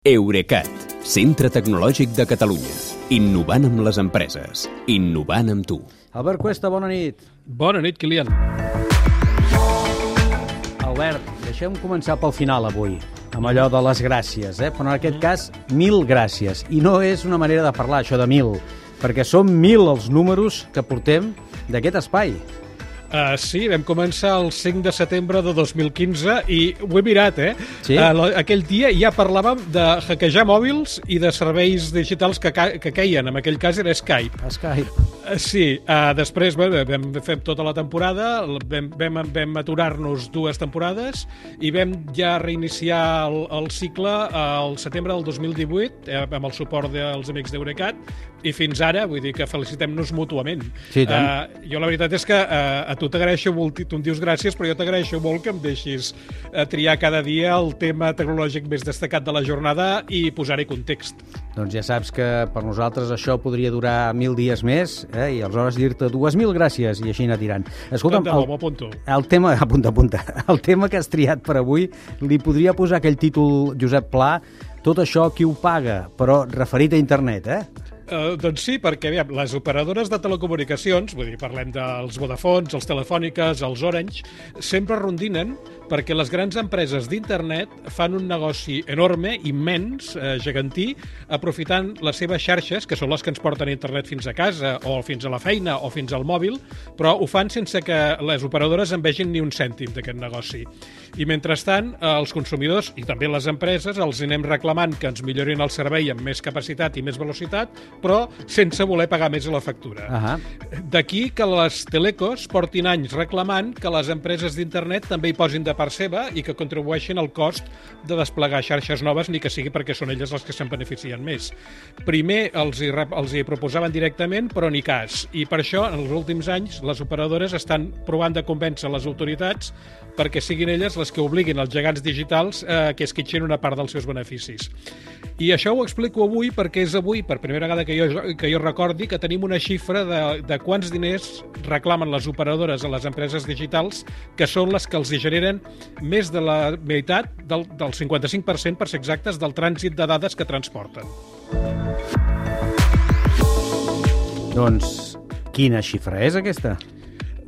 Eurecat, centre tecnològic de Catalunya. Innovant amb les empreses. Innovant amb tu. Albert Cuesta, bona nit. Bona nit, Kilian. Albert, deixem començar pel final avui, amb allò de les gràcies, eh? però en aquest cas, mil gràcies. I no és una manera de parlar, això de mil, perquè són mil els números que portem d'aquest espai. Uh, sí, vam començar el 5 de setembre de 2015 i ho he mirat, eh? Sí? Uh, aquell dia ja parlàvem de hackejar mòbils i de serveis digitals que, ca que queien. En aquell cas era Skype. Skype. Uh, sí, uh, després bé, vam fer tota la temporada, vam, vam, vam aturar-nos dues temporades i vam ja reiniciar el, el cicle al setembre del 2018 eh, amb el suport dels amics d'Eurecat i fins ara, vull dir que felicitem-nos mútuament. Sí, tant. Uh, jo la veritat és que uh, a tu t'agraeixo molt, tu em dius gràcies, però jo t'agraeixo molt que em deixis uh, triar cada dia el tema tecnològic més destacat de la jornada i posar-hi context. Doncs ja saps que per nosaltres això podria durar mil dies més eh? I aleshores dir-te dues mil gràcies i així anar tirant. Escolta'm, el, el tema, apunta, apunta, el tema que has triat per avui li podria posar aquell títol Josep Pla tot això qui ho paga, però referit a internet, eh? Uh, doncs sí, perquè aviam, les operadores de telecomunicacions, vull dir, parlem dels Vodafons, els Telefòniques, els Orange, sempre rondinen perquè les grans empreses d'internet fan un negoci enorme, immens, eh, gegantí, aprofitant les seves xarxes, que són les que ens porten internet fins a casa, o fins a la feina, o fins al mòbil, però ho fan sense que les operadores en vegin ni un cèntim d'aquest negoci. I mentrestant, eh, els consumidors i també les empreses els anem reclamant que ens millorin el servei amb més capacitat i més velocitat, però sense voler pagar més a la factura. Uh -huh. D'aquí que les telecos portin anys reclamant que les empreses d'internet també hi posin de part seva i que contribueixin al cost de desplegar xarxes noves, ni que sigui perquè són elles les que se'n beneficien més. Primer els hi, els hi proposaven directament, però ni cas. I per això, en els últims anys, les operadores estan provant de convèncer les autoritats perquè siguin elles les que obliguin els gegants digitals eh, que esquitxin una part dels seus beneficis. I això ho explico avui perquè és avui, per primera vegada que jo, que jo recordi, que tenim una xifra de, de quants diners reclamen les operadores a les empreses digitals, que són les que els generen més de la meitat, del, del 55% per ser exactes, del trànsit de dades que transporten. Doncs quina xifra és aquesta?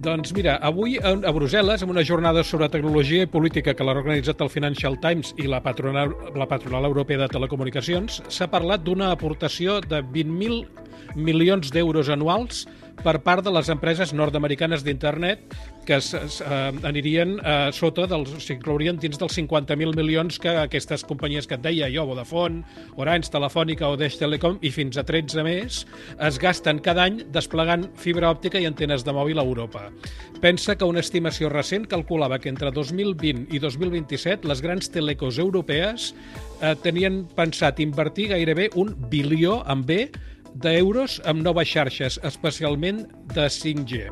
Doncs mira, avui a Brussel·les, en una jornada sobre tecnologia i política que l'ha organitzat el Financial Times i la patronal, la patronal europea de telecomunicacions, s'ha parlat d'una aportació de 20.000 milions d'euros anuals per part de les empreses nord-americanes d'internet que es, es, eh, anirien eh, sota dels, s'inclourien dins dels 50.000 milions que aquestes companyies que et deia jo, Vodafone, Orange, Telefònica o Deix Telecom i fins a 13 més es gasten cada any desplegant fibra òptica i antenes de mòbil a Europa. Pensa que una estimació recent calculava que entre 2020 i 2027 les grans telecos europees eh, tenien pensat invertir gairebé un bilió amb B d'euros amb noves xarxes, especialment de 5G.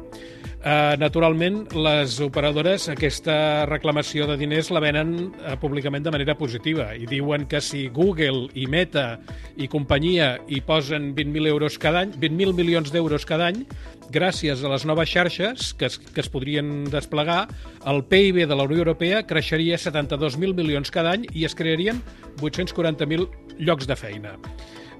Uh, naturalment, les operadores aquesta reclamació de diners la venen uh, públicament de manera positiva i diuen que si Google i Meta i companyia hi posen 20.000 euros cada any, 20.000 milions d'euros cada any, gràcies a les noves xarxes que es, que es podrien desplegar, el PIB de la Unió Europea creixeria 72.000 milions cada any i es crearien 840.000 llocs de feina.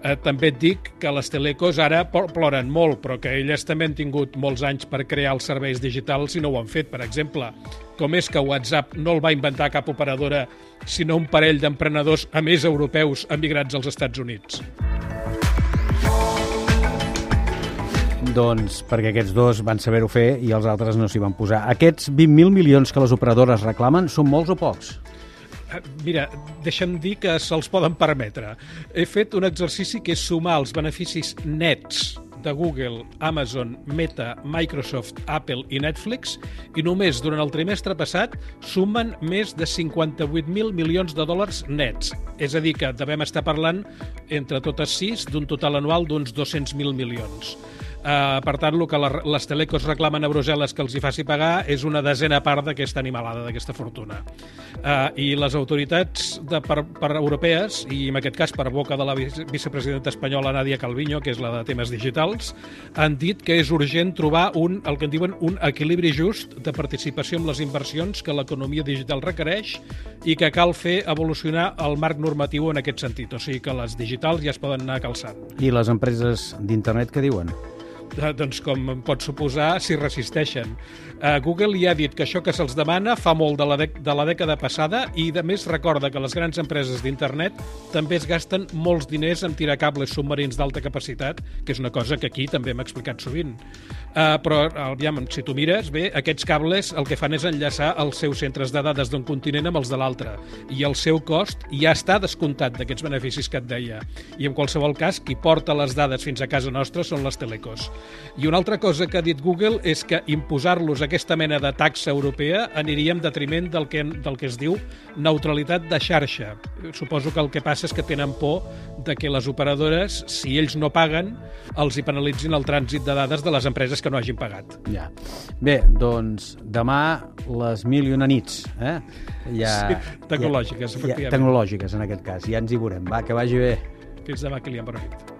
Eh, també et dic que les telecos ara ploren molt, però que elles també han tingut molts anys per crear els serveis digitals i no ho han fet. Per exemple, com és que WhatsApp no el va inventar cap operadora, sinó un parell d'emprenedors, a més europeus, emigrats als Estats Units? Doncs perquè aquests dos van saber-ho fer i els altres no s'hi van posar. Aquests 20.000 milions que les operadores reclamen són molts o pocs? Mira, deixa'm dir que se'ls poden permetre. He fet un exercici que és sumar els beneficis nets de Google, Amazon, Meta, Microsoft, Apple i Netflix i només durant el trimestre passat sumen més de 58.000 milions de dòlars nets. És a dir, que devem estar parlant entre totes sis d'un total anual d'uns 200.000 milions. Uh, per tant, el que la, les telecos reclamen a Brussel·les que els hi faci pagar és una desena part d'aquesta animalada, d'aquesta fortuna. Uh, I les autoritats de, per, per europees, i en aquest cas per boca de la vicepresidenta espanyola Nadia Calviño, que és la de temes digitals, han dit que és urgent trobar un, el que en diuen un equilibri just de participació amb les inversions que l'economia digital requereix i que cal fer evolucionar el marc normatiu en aquest sentit. O sigui que les digitals ja es poden anar calçant. I les empreses d'internet què diuen? Eh, doncs com pot suposar, s'hi resisteixen. Uh, Google ja ha dit que això que se'ls demana fa molt de la, de la dècada passada i, de més, recorda que les grans empreses d'internet també es gasten molts diners en tirar cables submarins d'alta capacitat, que és una cosa que aquí també hem explicat sovint. Uh, però, aviam, si tu mires, bé, aquests cables el que fan és enllaçar els seus centres de dades d'un continent amb els de l'altre i el seu cost ja està descomptat d'aquests beneficis que et deia. I en qualsevol cas, qui porta les dades fins a casa nostra són les telecos. I una altra cosa que ha dit Google és que imposar-los aquesta mena de taxa europea aniria en detriment del que, del que es diu neutralitat de xarxa. Suposo que el que passa és que tenen por de que les operadores, si ells no paguen, els hi penalitzin el trànsit de dades de les empreses que no hagin pagat. Ja. Bé, doncs demà les mil i una nits. Eh? Ja, sí, tecnològiques, ja, efectivament. Ja, tecnològiques, en aquest cas. Ja ens hi veurem. Va, que vagi bé. Fins demà, Kilian Perfecte.